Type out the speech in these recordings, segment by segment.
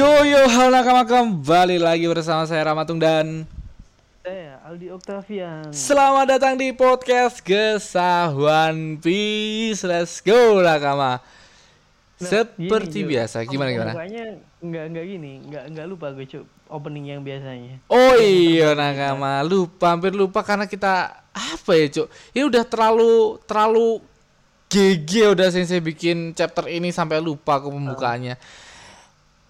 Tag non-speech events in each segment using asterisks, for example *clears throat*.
Yo yo halo nakama kembali lagi bersama saya Ramatung dan Saya Aldi Octavian. selamat datang di podcast Gesah One Piece. Let's go nakama. Seperti gini, biasa, gimana gimana? Pokoknya nggak nggak gini, nggak nggak lupa gue cuk opening yang biasanya. Oh iya nakama, lupa hampir lupa karena kita apa ya cuk? Ini udah terlalu terlalu GG udah sensei bikin chapter ini sampai lupa aku pembukaannya.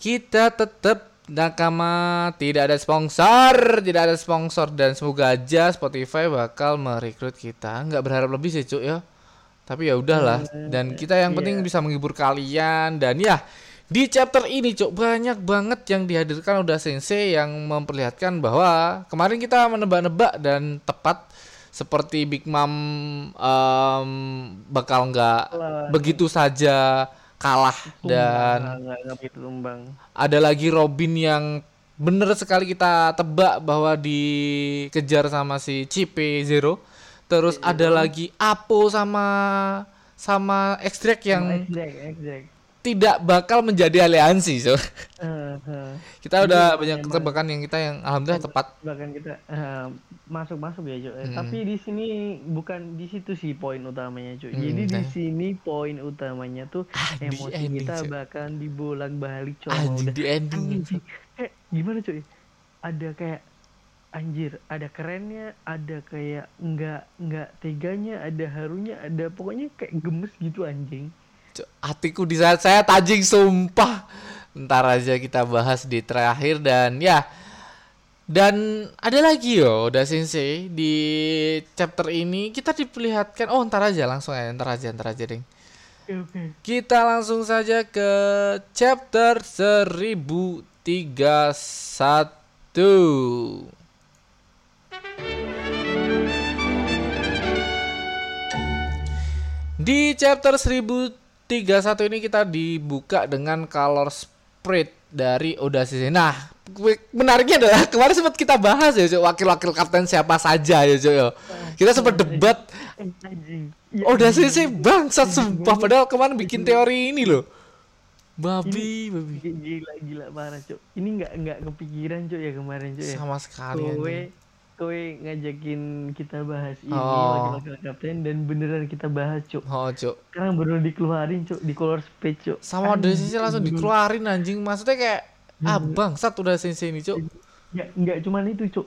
Kita tetap nakama tidak ada sponsor, tidak ada sponsor dan semoga aja Spotify bakal merekrut kita. Nggak berharap lebih sih cuk ya. Tapi ya udahlah. Dan kita yang penting bisa menghibur kalian dan ya di chapter ini cuk banyak banget yang dihadirkan udah sensei yang memperlihatkan bahwa kemarin kita menebak-nebak dan tepat seperti Big Mom em, bakal nggak begitu saja kalah dan tumbang. ada lagi Robin yang bener sekali kita tebak bahwa dikejar sama si Cipe Zero. Terus ada lagi Apo sama sama Extract yang. Tidak bakal menjadi aliansi. So. Eh, eh. Kita udah banyak emang. tebakan yang kita yang alhamdulillah tepat. bahkan kita eh, masuk-masuk ya cuk. Eh, Hmm. Tapi di sini bukan di situ sih poin utamanya cuk. Hmm, Jadi di eh. sini poin utamanya tuh Ah, di emosi ending, kita bahkan dibolak-balik cuk. Anjing Udah di ending. anjing kayak gimana cuy ada kayak anjir ada kerennya ada kayak nggak nggak teganya ada harunya ada pokoknya kayak gemes gitu anjing Hatiku di saat saya tajing sumpah. Ntar aja kita bahas di terakhir dan ya dan ada lagi yo udah sensei di chapter ini. Kita diperlihatkan oh ntar aja langsung aja ntar aja ntar aja ding. Kita langsung saja ke chapter 1031 Di chapter 1031 ini kita dibuka dengan color spread dari Oda Sensei. Nah, menariknya adalah kemarin sempat kita bahas ya Cok, wakil-wakil kapten siapa saja ya Cok, ya. Kita sempat debat Oda. Sensei bangsat sumpah padahal kemarin bikin teori ini loh. Babi, babi. G- gila gila parah cuk ini nggak nggak kepikiran cuk ya kemarin cuk ya Sama sekali kowe kowe ngajakin kita bahas ini Oh. wakil-wakil kapten dan beneran kita bahas cuk Oh, Cok. sekarang baru dikeluarin cuk di color space cuk Sama Anjing. Sensei langsung dikeluarin anjing. Maksudnya kayak ah bangsat Oda Sensei ini, Cok. nggak nggak cuman itu cuk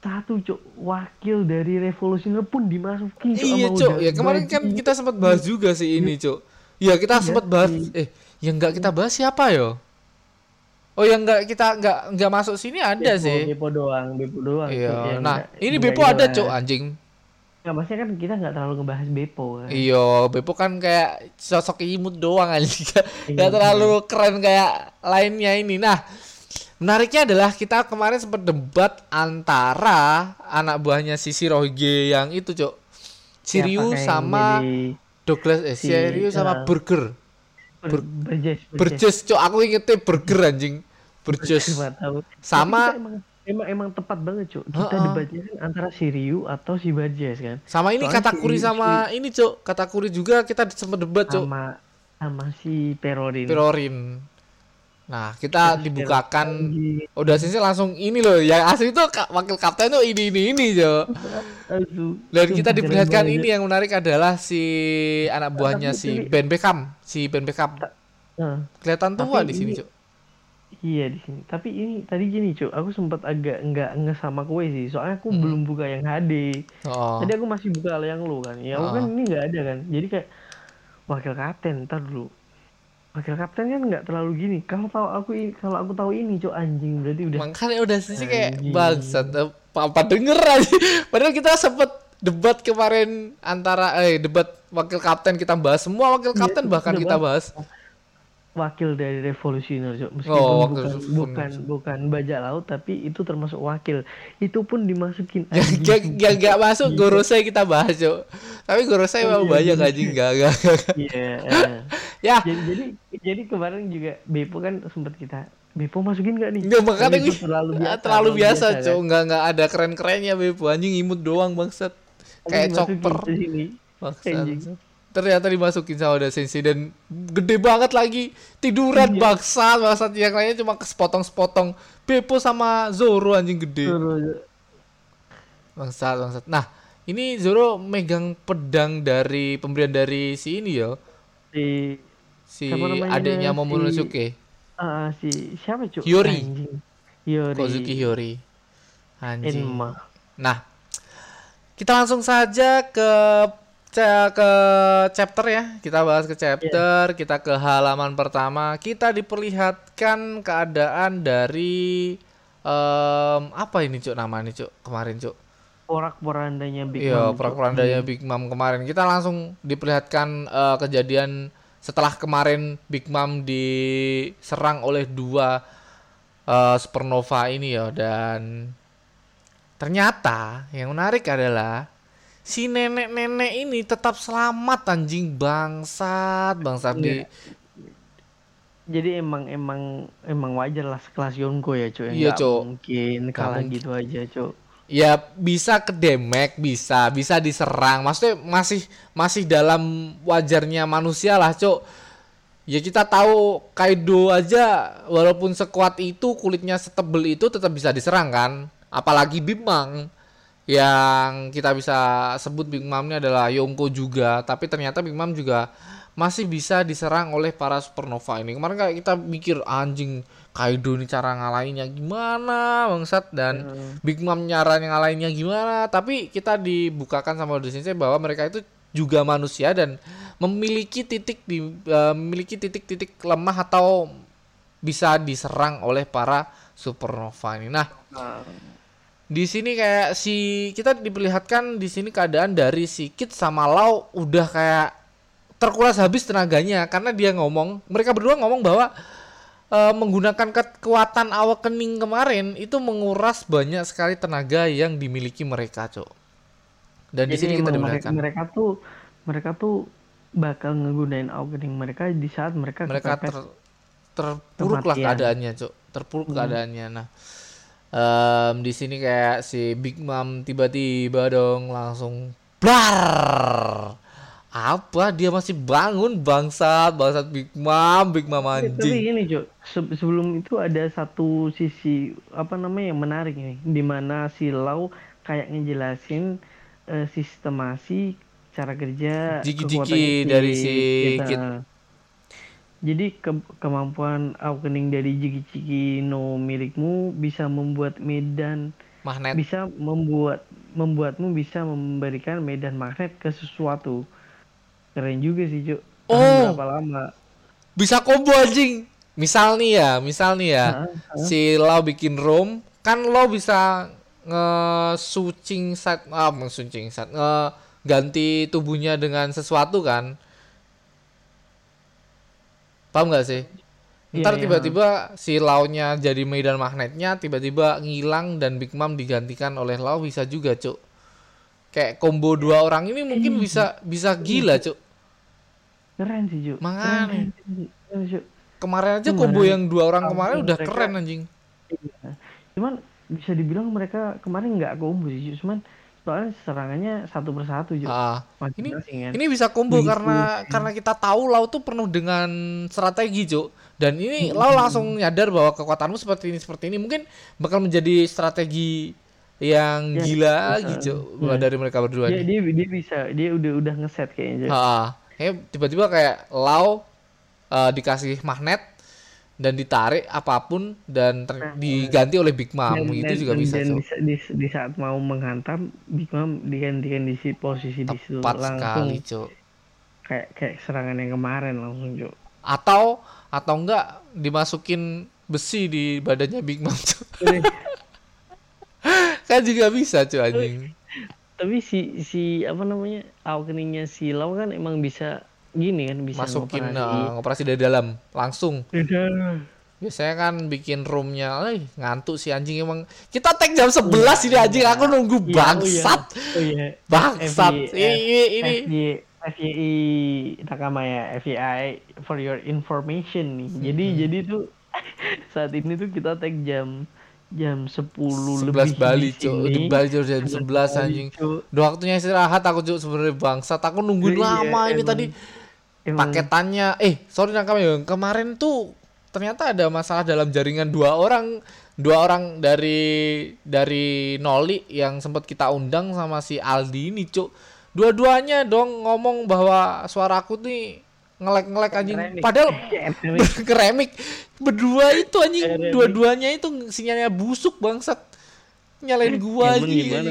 satu cuk wakil dari revolusioner pun dimasukin cuk Iya cok, ya kemarin kan Bajingan. kita sempat bahas juga sih ini cok. Iya kita Iya sempat bahas, sih. eh yang nggak kita bahas siapa yo? Oh yang nggak kita nggak nggak masuk sini ada Bepo, sih. Bepo doang Bepo doang Iya. yang Nah nggak- ini Bepo ada cok anjing. Nggak, maksudnya kan kita nggak terlalu ngebahas Bepo kan Iya Bepo kan kayak sosok imut doang anjing. *laughs* Iya, Nggak terlalu keren kayak lainnya ini. Nah menariknya adalah kita kemarin sempat debat antara anak buahnya si Shirohige yang itu cok. Kayak sama jadi Douglas eh si, Shiryu sama uh, Burger. Ber, berjes Burgess cok aku ingetnya burger anjing. Tahu. Sama- emang, emang emang tepat banget cuk. Kita debatnya kan antara si Ryu atau si Barjes kan? Sama ini Soalnya katakuri si- sama ini cok katakuri juga kita sempat debat cok sama sama si Perorin. Pirorin nah kita dibukakan udah sini langsung ini loh yang asli ka- wakil kapten tuh ini ini ini Aduh, dan kita diperlihatkan ini yang menarik adalah si anak buahnya si Ben Beckham si Ben Beckham kelihatan tua di sini ini- cok Iya di sini. Tapi ini tadi gini cuy, aku sempat agak nggak nge sama kue sih. Soalnya aku Hmm. belum buka yang HD. oh Tadi aku masih buka yang lu kan. Ya aku Oh. kan ini nggak ada kan. Jadi kayak wakil kapten ntar dulu. Wakil kapten kan nggak terlalu gini. Kalau tahu aku kalau aku tahu ini cuy anjing berarti udah. Makanya udah sih kayak bangsat eh, apa denger aja. *laughs* Padahal kita sempet debat kemarin antara eh debat wakil kapten kita bahas semua wakil Iya, kapten bahkan udah kita bahas. Wakil dari revolusioner cuy. Meskipun Oh, wakil bukan bukan bukan bajak laut tapi itu termasuk wakil. Itu pun dimasukin. Gak, anjing, gak, gak, masuk Gorosei kita bahas cok Tapi Gorosei Oh, memang iya, banyak iya. anjing gak, gak, gak. Iya. Ya. Jadi jadi jadi kemarin juga Bepo kan sempat kita Bepo masukin gak nih? Nggak makanya Bepo gue terlalu biasa. terlalu biasa kan? cok Nggak, nggak ada keren-kerennya Bebo Anjing imut doang bangsat. Kayak chopper. ternyata dimasukin sama Oda Sensei dan gede banget lagi. Tiduran Iya. bangsat. Bangsat yang lainnya cuma sepotong-sepotong Beppo sama Zoro anjing gede. Bangsat bangsat. Nah ini Zoro megang pedang dari pemberian dari si ini ya si si adiknya Si- Momonosuke ah si siapa cuy Hiyori. Anjing. Hiyori Kozuki Hiyori anjing Enma Nah, kita langsung saja ke ke chapter ya. Kita bahas ke chapter, kita ke halaman pertama. Kita diperlihatkan keadaan dari em, apa ini cuk namanya cuk kemarin cuk. porak-porandanya Big Iya, Mom, Cuk. perak-perandanya Big Mom kemarin. Kita langsung diperlihatkan eh, kejadian setelah kemarin Big Mom diserang oleh dua eh, supernova ini ya. Dan ternyata yang menarik adalah si nenek-nenek ini tetap selamat anjing. Bangsat bangsat. Di Iya. jadi emang emang emang wajar lah sekelas Yonko ya cuy Iya, Nggak mungkin kalah mungkin. gitu aja cuy ya bisa ke damage bisa bisa diserang. Maksudnya masih masih dalam wajarnya manusia lah cok ya kita tahu Kaido aja walaupun sekuat itu kulitnya setebel itu tetap bisa diserang kan? Apalagi Mom. Yang kita bisa sebut Big Mom-nya adalah Yonko juga. Tapi ternyata Big Mom juga masih bisa diserang oleh para supernova ini. Kemarin kayak kita mikir anjing Kaido ini cara ngalahinnya gimana bangsat? Dan Big Mom nyara ngalahinnya gimana? Tapi kita dibukakan sama Oda Sensei bahwa mereka itu juga manusia dan memiliki titik di eh, memiliki titik-titik lemah atau bisa diserang oleh para supernova ini. Nah, Nah, di sini kayak si kita diperlihatkan di sini keadaan dari si Kid sama Lau udah kayak terkuras habis tenaganya karena dia ngomong mereka berdua ngomong bahwa eh, menggunakan kekuatan awakening kemarin itu menguras banyak sekali tenaga yang dimiliki mereka, Cok. Dan di jadi sini kita mereka, mereka tuh mereka tuh bakal ngegunain awakening mereka di saat mereka mereka ter, terpuruk lah keadaannya, Cok. Terpuruk keadaannya. Nah, em, di sini kayak si Big Mom tiba-tiba dong langsung blar. Apa dia masih bangun bangsat, bangsat Big Mom, Big Mom Tapi anjing. ini Cok, se- sebelum itu ada satu sisi apa namanya yang menarik nih, di mana si Lau kayak ngejelasin eh, sistemasi cara kerja Jiki-jiki kekuatan dari si. Kid. Jadi ke- kemampuan awakening dari Jiki-Jiki no milikmu bisa membuat medan Magnet. bisa membuat membuatmu bisa memberikan medan magnet ke sesuatu. Keren juga sih, Cuk. Tahan Oh. berapa lama? Bisa combo anjing. Misal nih ya, misal nih ya. Heeh, Si Lau bikin room, kan lo bisa nge-switching set ah nge-switching set nge ganti tubuhnya dengan sesuatu kan. Paham nggak sih? Iya, Ntar iya. tiba-tiba si Lau-nya jadi medan magnetnya tiba-tiba ngilang dan Big Mom digantikan oleh Lau bisa juga, Cuk. Kayak combo dua orang ini mungkin Iya. bisa bisa gila, Cuk. Keren sih, Cuk. Makanya. Cuk. Kemarin aja Kemarin combo yang dua orang kemarin langsung udah mereka- keren anjing. Iya. Cuman bisa dibilang mereka kemarin nggak combo sih, Cuk. Cuman soalnya serangannya satu persatu, Cuk. Ah. Ini kan. ini bisa combo Begitu. karena karena kita tahu Lau tuh penuh dengan strategi, Cuk. Dan ini Hmm. Lau langsung nyadar bahwa kekuatanmu seperti ini seperti ini mungkin bakal menjadi strategi yang Ya, gila uh, gitu ya. dari mereka berdua. dia, dia dia bisa, dia udah udah ngeset kayaknya. Kayak tiba-tiba kayak Lau eh, dikasih magnet dan ditarik apa pun dan ter- diganti oleh Big Mom Dan- itu dan- juga bisa, dan Cuk. di, di, saat mau menghantam Big Mom digantikan di si- posisi di situ langsung sekali, Cuk. kayak kayak serangan yang kemarin langsung Cuk. Atau atau enggak dimasukin besi di badannya Big Mom, Cuk. Kan juga bisa cuy anjing tapi si si apa namanya awakeningnya si Lau kan emang bisa gini kan bisa masukin ngoperasi. uh, ngoperasi dari dalam langsung Udah. biasanya kan bikin roomnya eh ngantuk si anjing emang kita tag jam 11 ini anjing aku nunggu Iya, bangsat oh iya bangsat FY, ini ini, ini. FY, FYI Nakama ya FYI for your information nih jadi Hmm. jadi tuh *laughs* saat ini tuh kita tag jam jam 10 11 lebih Bali cuk. sini. di Bali jam 11 Bali, anjing. Udah waktunya istirahat aku cuk sebenarnya bangsat. Aku nungguin Iya, lama ini emang. tadi. Emang. Paketannya eh sorry nangkap ya. Kemarin tuh ternyata ada masalah dalam jaringan dua orang. Dua orang dari dari Noli yang sempat kita undang sama si Aldi ini cuk. Dua-duanya dong ngomong bahwa suaraku nih ngelek-ngelek anjing. Padahal *laughs* keremik *laughs* berdua itu anjing. Dua-duanya itu sinyalnya busuk bangsat. Nyalain gua Emang anjing gimana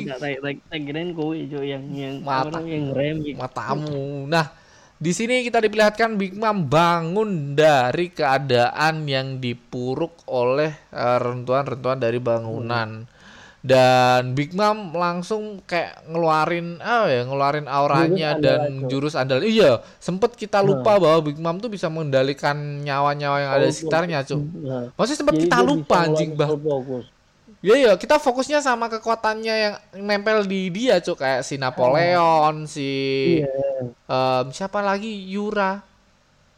tak kirain kowe yang yang Mata. yang rem gitu. matamu. Nah, di sini kita diperlihatkan Big Mom bangun dari keadaan yang dipuruk oleh eh, rentuan-rentuan dari bangunan. Dan Big Mom langsung kayak ngeluarin ah ya, ngeluarin auranya Jurus dan Cok. jurus andal. Iya, sempet kita lupa bahwa Big Mom tuh bisa mengendalikan nyawa-nyawa yang ada di sekitarnya, Cuk. Nah, Maksudnya sempat jadi kita lupa anjing, Bah. Iya iya, kita fokusnya sama kekuatannya yang nempel di dia, Cuk, kayak si Napoleon, si Iya. Em, siapa lagi Yura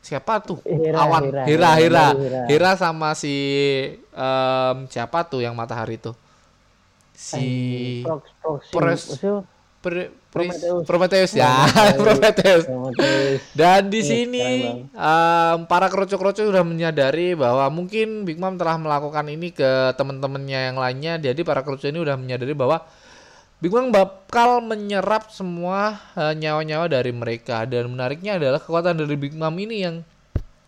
siapa tuh Hera, awan Hera, Hera Hera Hera, Hera, Hera. sama si em, siapa tuh yang matahari tuh si Pre- Pris- Prometheus. Prometheus ya Prometheus. *laughs* Dan di Iya, sini em, para kroco-kroco sudah menyadari bahwa mungkin Big Mom telah melakukan ini ke teman-temannya yang lainnya. Jadi para kroco ini sudah menyadari bahwa Big Mom bakal menyerap semua eh, nyawa-nyawa dari mereka. Dan menariknya adalah kekuatan dari Big Mom ini yang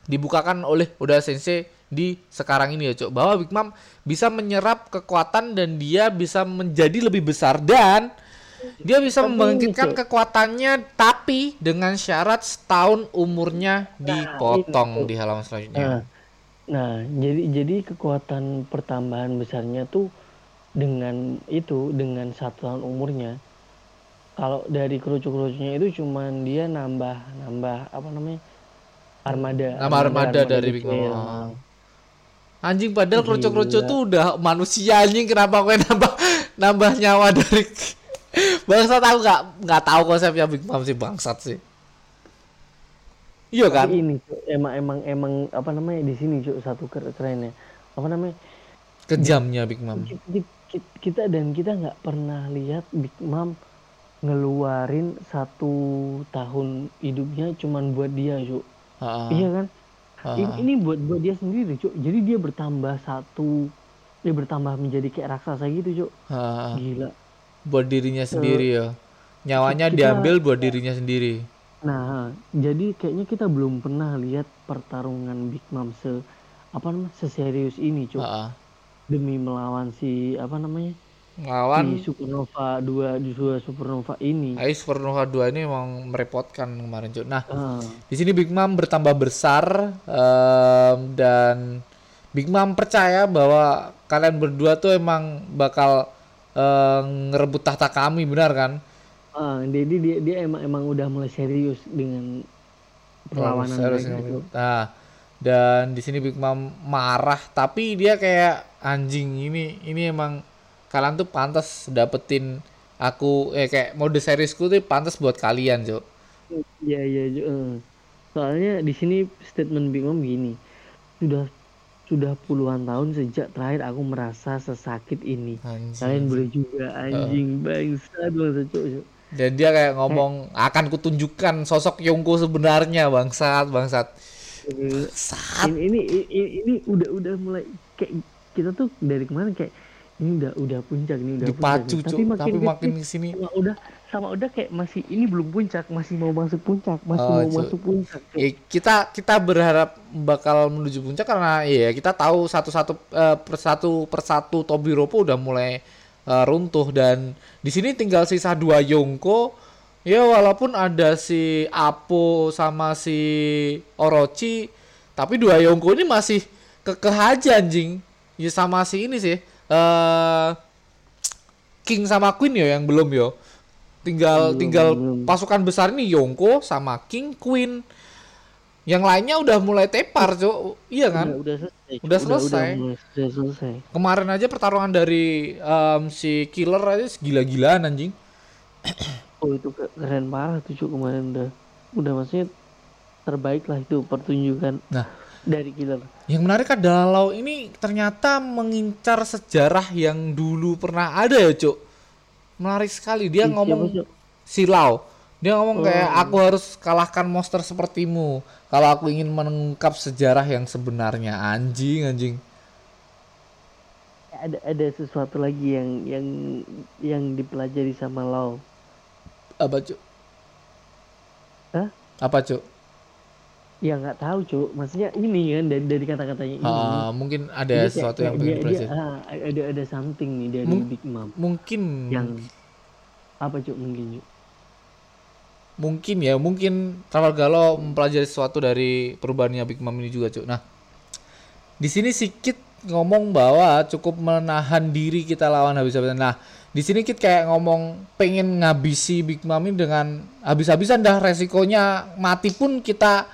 dibukakan oleh Oda Sensei di sekarang ini ya Cok bahwa Big Mom bisa menyerap kekuatan dan dia bisa menjadi lebih besar dan dia bisa Tapi membangkitkan kekuatannya tapi dengan syarat setahun umurnya dipotong Cok. di halaman Nah, selanjutnya. nah, jadi jadi kekuatan pertambahan besarnya tuh dengan itu dengan satu tahun umurnya. Kalau dari kerucu-kerucunya itu cuman dia nambah nambah apa namanya armada. Nama armada dari Big Mom. Anjing padahal kroco-kroco tuh udah manusia anjing kenapa gue nambah nambah nyawa dari bangsat aku nggak nggak tahu konsepnya Big Mom sih bangsat sih. Iya kan? Tapi ini emang emang emang apa namanya di sini Cuk, satu ker- kerennya. Apa namanya? Kejamnya Big Mom. Ki- ki- ki- kita dan kita nggak pernah lihat Big Mom ngeluarin satu tahun hidupnya cuman buat dia Cuk. Iya kan ini, ini buat buat dia sendiri Cuk. jadi dia bertambah satu dia bertambah menjadi kayak raksasa gitu Cuk. Heeh. gila Buat dirinya sendiri ya. Nyawanya Kita- diambil buat dirinya sendiri. nah jadi kayaknya kita belum pernah lihat pertarungan Big Mom se apa namanya seserius ini Cuk. Demi melawan si apa namanya Ngelawan si Supernova dua dua Supernova ini Ais Supernova 2 ini emang merepotkan kemarin cuy. Nah, Ah, Di sini Big Mom bertambah besar em, dan Big Mom percaya bahwa kalian berdua tuh emang bakal eh, ngerebut tahta kami, benar kan? ah, jadi dia dia emang emang udah mulai serius dengan perlawanan Serius nih. itu. Nah, dan di sini Big Mom marah, tapi dia kayak anjing ini ini emang kalian tuh pantas dapetin aku eh kayak mode seriesku tuh pantas buat kalian, Cuk. Iya iya Ju, eh. soalnya di sini statement Big Mom gini sudah sudah puluhan tahun sejak terakhir aku merasa sesakit ini Anjing. kalian boleh juga anjing bangsat bangsat Cuk, Cuk. Dan dia kayak ngomong akan kutunjukkan sosok Yongko sebenarnya bangsat bangsat. Eh, Saat ini, ini ini ini udah udah mulai kayak kita tuh dari kemarin kayak ini udah udah puncak ini udah dipacu puncak cuk, nih. tapi makin ke sini ke sini sama udah sama udah kayak masih ini belum puncak masih mau masuk puncak masih Oh, mau Cuk. masuk puncak Cuk. ya, kita kita berharap bakal menuju puncak karena ya kita tahu satu-satu eh, persatu persatu Tobiropo udah mulai eh, runtuh dan di sini tinggal sisa dua Yongko ya walaupun ada si Apo sama si Orochi tapi dua Yongko ini masih kekeh aja anjing ya sama si ini sih eh King sama Queen ya yang belum yo. Tinggal Belum, tinggal belum. pasukan besar ini Yongko sama King Queen. Yang lainnya udah mulai tepar cok iya kan? Udah, udah selesai. Udah selesai. udah, mulai- sudah selesai. Kemarin aja pertarungan dari em, si Killer aja gila-gilaan anjing. *coughs* Oh itu ke- keren parah tuh Cuk, kemarin udah. Udah maksudnya terbaik lah itu pertunjukan. Nah dari killer. Yang menarik adalah ini ternyata mengincar sejarah yang dulu pernah ada ya, Cuk. Menarik sekali dia Si- siapa, ngomong Cuk? si Lau. Dia ngomong Oh. kayak aku harus kalahkan monster sepertimu kalau aku ingin mengungkap sejarah yang sebenarnya. Anjing, anjing. ada ada sesuatu lagi yang yang yang dipelajari sama Lau. Apa, Cuk? Hah? Apa, Cuk? Ya nggak tahu cuk, maksudnya ini kan dari dari kata-katanya ini. Ah, mungkin ada kayak- sesuatu yang pengen dia, dia, dipelajari. ah, ada ada something nih dari Mung- Big Mom Mungkin yang apa cuk mungkin cuk? mungkin ya mungkin Trafalgar Galau mempelajari sesuatu dari perubahannya Big Mom ini juga cuy nah di sini si Kit ngomong bahwa cukup menahan diri kita lawan habis-habisan nah di sini Kit kayak ngomong pengen ngabisi Big Mom ini dengan habis-habisan dah resikonya mati pun kita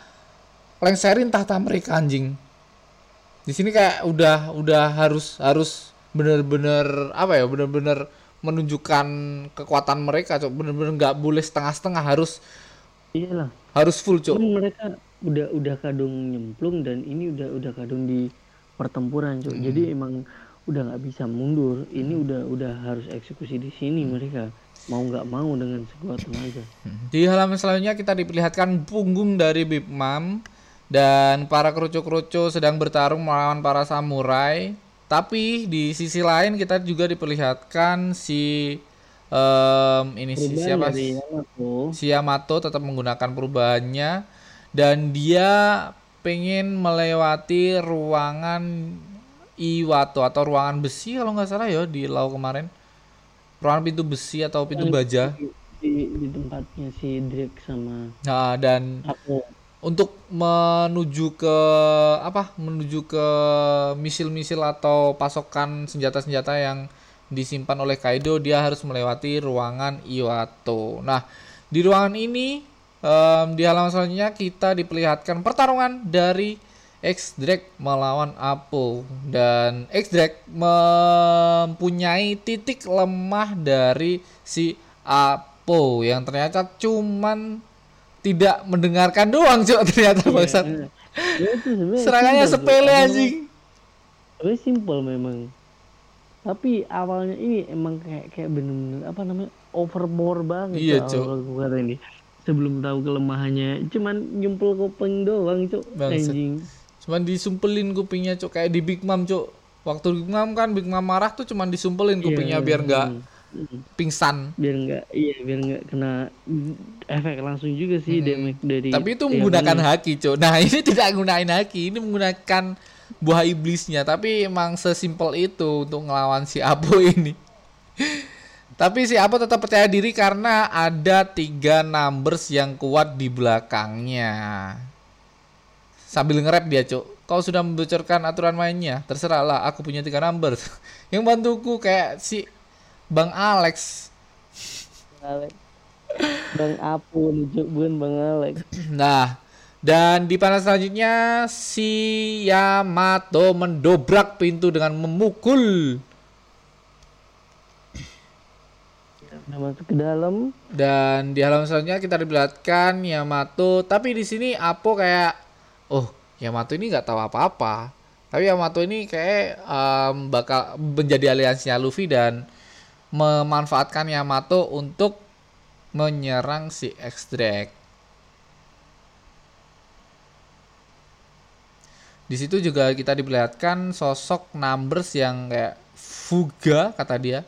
lengserin tahta mereka anjing. Di sini kayak udah udah harus harus bener-bener apa ya bener-bener menunjukkan kekuatan mereka cok. Bener-bener nggak boleh setengah-setengah harus Iyalah. harus full cok. Mereka udah udah kadung nyemplung dan ini udah udah kadung di pertempuran cuk. Jadi emang udah nggak bisa mundur. Ini udah udah harus eksekusi di sini mereka. Mau nggak mau dengan sekuat tenaga. di halaman selanjutnya kita diperlihatkan punggung dari Big Mom dan para kerucu-kerucu sedang bertarung melawan para samurai. Tapi di sisi lain kita juga diperlihatkan si em, ini si siapa? dari Yamato. si Yamato tetap menggunakan perubahannya. Dan dia pengen melewati ruangan Iwato atau ruangan besi kalau nggak salah ya di Lau kemarin. Ruangan pintu besi atau pintu baja. di, di tempatnya si Drake sama nah dan aku untuk menuju ke apa menuju ke misil-misil atau pasokan senjata-senjata yang disimpan oleh Kaido dia harus melewati ruangan Iwato. Nah, di ruangan ini em, di halaman selanjutnya kita diperlihatkan pertarungan dari X Drake melawan Apo dan X Drake mempunyai titik lemah dari si Apo yang ternyata cuman tidak mendengarkan doang cok ternyata bangsat Ya, itu sebenarnya serangannya sepele anjing Sebenarnya simple memang. Tapi awalnya ini emang kayak kayak bener-bener apa namanya overboard banget. Iya, kata ini. Sebelum tahu kelemahannya, cuman nyumpel kuping doang. Bangsat. Anjing. cuman disumpelin kupingnya cok kayak di Big Mom cok waktu Big Mom kan Big Mom marah tuh cuman disumpelin kupingnya Iya, biar nggak mm. Pingsan. Biar nggak iya biar nggak kena efek langsung juga sih damage dari tapi itu menggunakan ini. haki cok nah *laughs* ini tidak menggunakan haki ini menggunakan buah iblisnya. Tapi emang sesimpel itu untuk ngelawan si Apo *laughs* ini. Tapi si Apo tetap percaya diri karena ada tiga numbers yang kuat di belakangnya. Sambil nge-rap dia cok kau sudah membocorkan aturan mainnya? Terserahlah aku punya tiga numbers. *laughs* Yang bantuku kayak si Bang Alex. Alex. Bang Apu nih cuk bukan Bang Alex. *clears throat* Nah, dan di panel selanjutnya si Yamato mendobrak pintu dengan memukul. Masuk ke dalam. Dan di halaman selanjutnya kita diperlihatkan Yamato tapi di sini Apo kayak oh Yamato ini nggak tahu apa-apa. Tapi Yamato ini kayak em, bakal menjadi aliansinya Luffy dan memanfaatkan Yamato untuk menyerang si X-Drake Di situ juga kita diperlihatkan sosok numbers yang kayak Fuga kata dia.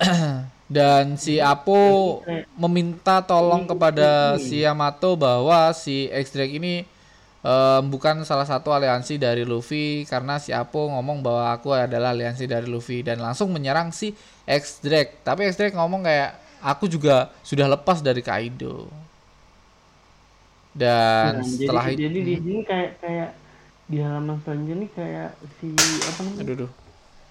*clears throat* Dan si Apo meminta tolong kepada si Yamato bahwa si X-Drake ini em, bukan salah satu aliansi dari Luffy karena si Apo ngomong bahwa aku adalah aliansi dari Luffy dan langsung menyerang si X-Drake. Tapi X-Drake ngomong kayak aku juga sudah lepas dari Kaido. Dan Nah, setelah jadi, itu jadi di sini kayak kayak di halaman selanjutnya nih kayak si apa namanya aduh, aduh.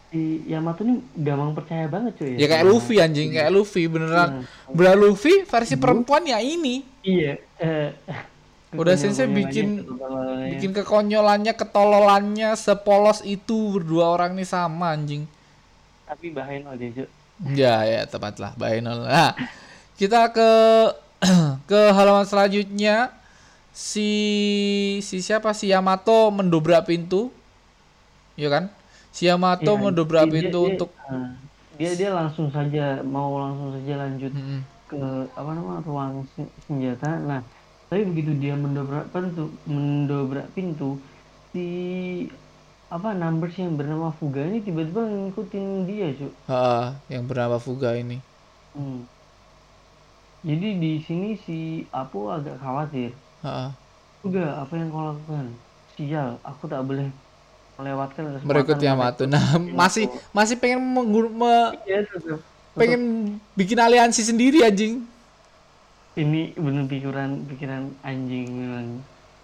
si Yamato nih gampang percaya banget cuy Ya kayak sama- Luffy anjing, kayak Luffy beneran. Iya. Beneran Luffy versi perempuan ya ini. iya eh, *laughs* Udah sensei bikin kekonyolannya. bikin kekonyolannya, ketololannya sepolos itu berdua orang nih sama anjing. tapi bahaya loh dia Ya ya tepatlah Bainol. Nah, kita ke *clears throat* ke halaman selanjutnya si si siapa si Yamato mendobrak pintu ya kan si Yamato Iya, mendobrak dia- pintu dia- untuk ah, dia dia langsung saja mau langsung saja lanjut Mm-mm. ke apa nama ruang sen- senjata. Nah, tapi begitu dia mendobrak pintu, mendobrak pintu, si apa numbers yang bernama Fuga ini tiba-tiba ngikutin dia, cuy. Ha, yang bernama Fuga ini Hmm. Jadi di sini si Apo agak khawatir. Ha, Fuga, apa yang kau lakukan? Sial, aku tak boleh melewatkan merekrut Yamato nah *laughs* masih masih pengen menggun- me- Iya, pengen bikin aliansi sendiri anjing Ini bener pikiran pikiran anjing memang.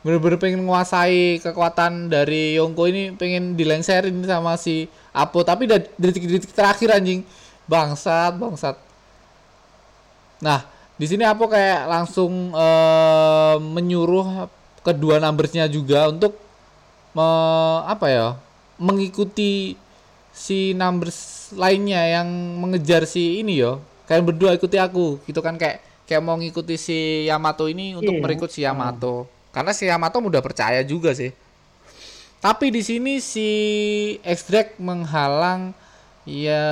bener-bener pengen menguasai kekuatan dari Yongko ini pengen dilengserin sama si Apo. Tapi dari detik-detik terakhir anjing. Bangsat bangsat. Nah di sini Apo kayak langsung eh, menyuruh kedua numbersnya juga untuk me- apa ya mengikuti si numbers lainnya yang mengejar si ini yo. Kalian berdua ikuti aku. Gitu kan kayak kayak mau ngikuti si Yamato ini untuk Iya. merekrut si Yamato karena si Yamato mudah percaya juga sih tapi di sini si X-Drake menghalang ya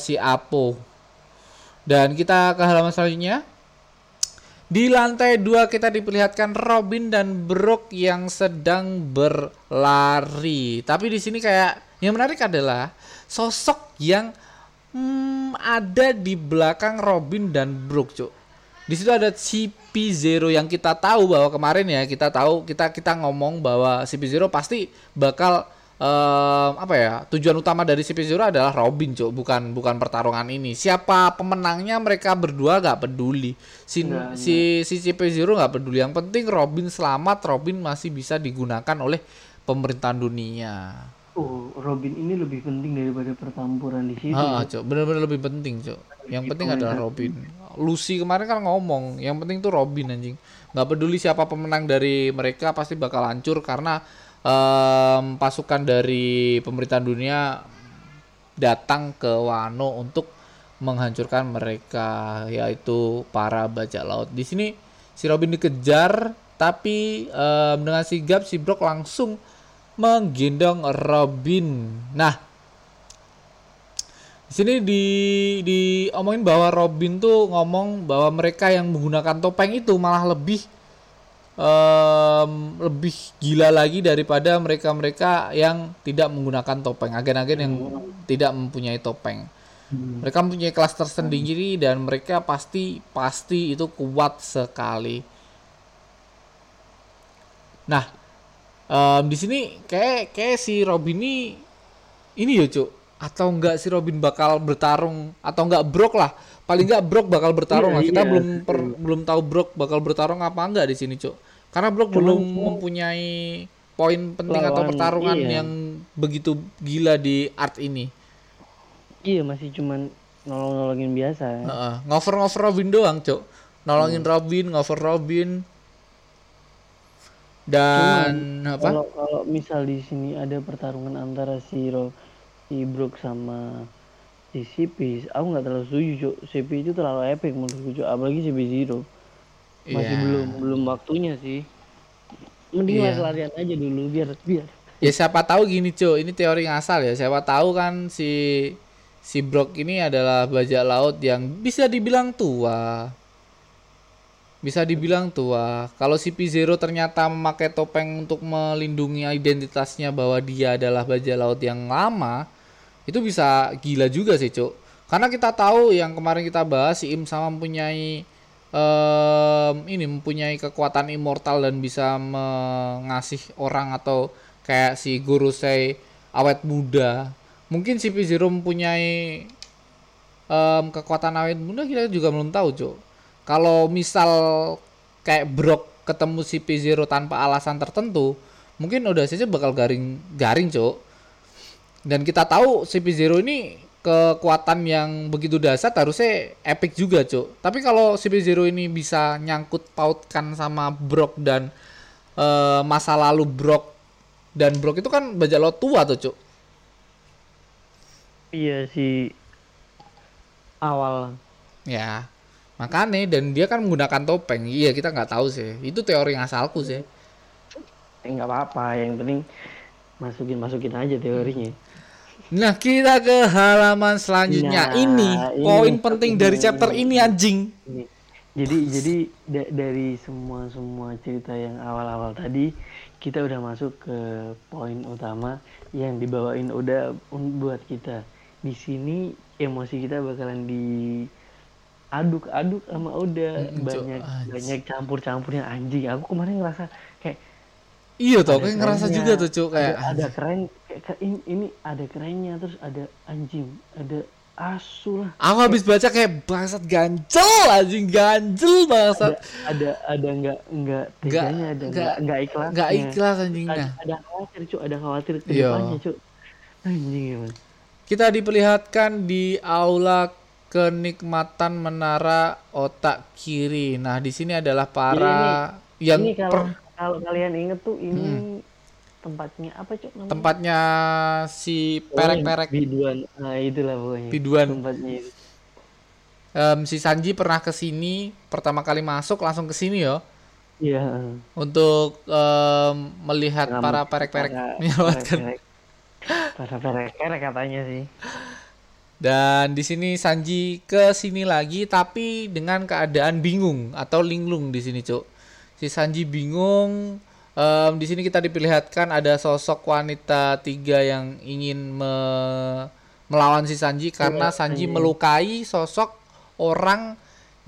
si Apo dan kita ke halaman selanjutnya di lantai dua kita diperlihatkan Robin dan Brook yang sedang berlari. Tapi di sini kayak yang menarik adalah sosok yang hmm, ada di belakang Robin dan Brook, Cuk. Di situ ada CP0 yang kita tahu bahwa kemarin ya kita tahu kita kita ngomong bahwa CP0 pasti bakal em, apa ya tujuan utama dari CP0 adalah Robin cuk bukan bukan pertarungan ini. Siapa pemenangnya mereka berdua gak peduli. Si Nggak, si si CP0 nggak peduli. Yang penting Robin selamat Robin masih bisa digunakan oleh pemerintahan dunia Oh, Robin ini lebih penting daripada pertempuran di situ. Ah, cuk, bener-bener lebih penting, cuk. Yang penting adalah Robin. Lucy kemarin kan ngomong, yang penting tuh Robin anjing. Nggak peduli siapa pemenang dari mereka pasti bakal hancur karena em, pasukan dari pemerintahan dunia datang ke Wano untuk menghancurkan mereka yaitu para bajak laut. Di sini si Robin dikejar tapi em, dengan sigap si Brock langsung menggendong Robin. Nah, di sini di diomongin bahwa Robin tuh ngomong bahwa mereka yang menggunakan topeng itu malah lebih em, lebih gila lagi daripada mereka-mereka yang tidak menggunakan topeng, agen-agen yang tidak mempunyai topeng. Hmm. Mereka mempunyai kelas tersendiri dan mereka pasti pasti itu kuat sekali. Nah, em, di sini kayak kayak si Robin ini ini ya cuk atau enggak si Robin bakal bertarung atau enggak Brock lah paling enggak Brock bakal bertarung Iya, lah kita iya, belum per- belum tahu Brock bakal bertarung apa enggak di sini cuk karena Brock Cuman belum mempunyai poin penting atau Lawan, pertarungan iya. yang begitu gila di art ini Iya, masih cuman nolong-nolongin biasa. Heeh, ngover-ngover Robin doang, Cuk. Nolongin Robin, ngover Robin. Dan apa? Kalau kalau misal di sini ada pertarungan antara si Ro, si Brook sama si CP, aku nggak terlalu setuju, Cuk. CP itu terlalu epic menurutku, Cuk. Apalagi CP Zero. Masih Iya. belum belum waktunya sih. Mending Iya. lari-larian aja dulu biar biar Ya siapa tahu gini, Cuk. Ini teori ngasal ya. Siapa tahu kan si si Brock ini adalah bajak laut yang bisa dibilang tua. Bisa dibilang tua. Kalau si P0 ternyata memakai topeng untuk melindungi identitasnya bahwa dia adalah bajak laut yang lama, itu bisa gila juga sih, Cuk. Karena kita tahu yang kemarin kita bahas si Im sama mempunyai em, ini mempunyai kekuatan immortal dan bisa mengasih orang atau kayak si Gorosei awet muda. Mungkin si P0 mempunyai em, kekuatan awet muda kita juga belum tahu, Cuk. Kalau misal kayak Brock ketemu si P0 tanpa alasan tertentu, mungkin udah saja bakal garing garing, Cuk. Dan kita tahu CP0 ini kekuatan yang begitu dasar harusnya epic juga, Cuk. Tapi kalau CP0 ini bisa nyangkut pautkan sama Brock dan eh, masa lalu Brock dan Brock itu kan bajak laut tua tuh, Cuk. iya si awal Ya. Makanya dan dia kan menggunakan topeng. Iya kita nggak tahu sih. Itu teori asalku sih. Eh, nggak apa-apa. Yang penting masukin masukin aja teorinya. Nah kita ke halaman selanjutnya. Nah, ini ini poin penting dari ini. chapter ini anjing. Ini. Jadi jadi da- dari semua semua cerita yang awal-awal tadi kita udah masuk ke poin utama yang dibawain udah buat kita. Di sini emosi kita bakalan diaduk-aduk sama udah Mm, Cok. banyak Anjing. banyak campur-campurnya anjing. Aku kemarin ngerasa kayak iya ada kayak ngerasa kerennya, juga tuh cuk kayak ada, ada keren kayak, ini, ini ada kerennya terus ada anjing, ada asu lah. aku habis baca kayak bangsat ganjel anjing ganjel bangsat ada ada nggak nggak teganya ada nggak- nggak ikhlas nggak ikhlas ada, anjingnya ada khawatir cuk ada khawatir Iya. depannya cuk anjing emang Kita diperlihatkan di aula kenikmatan menara otak kiri. Nah, di sini adalah para yang ini kalau per- kalau kalian inget tuh ini tempatnya apa cuk namanya tempatnya si perek-perek biduan nah itulah pokoknya biduan. tempatnya itu Em, si Sanji pernah ke sini pertama kali masuk langsung ke sini ya iya untuk em, melihat Ngamuk para perek-perek para *laughs* menyelamatkan. perek-perek. para perek-perek katanya sih Dan di sini Sanji ke sini lagi tapi dengan keadaan bingung atau linglung di sini, Cuk. Si Sanji bingung. Em, di sini kita diperlihatkan ada sosok wanita tiga yang ingin me- melawan si Sanji karena Sanji melukai sosok orang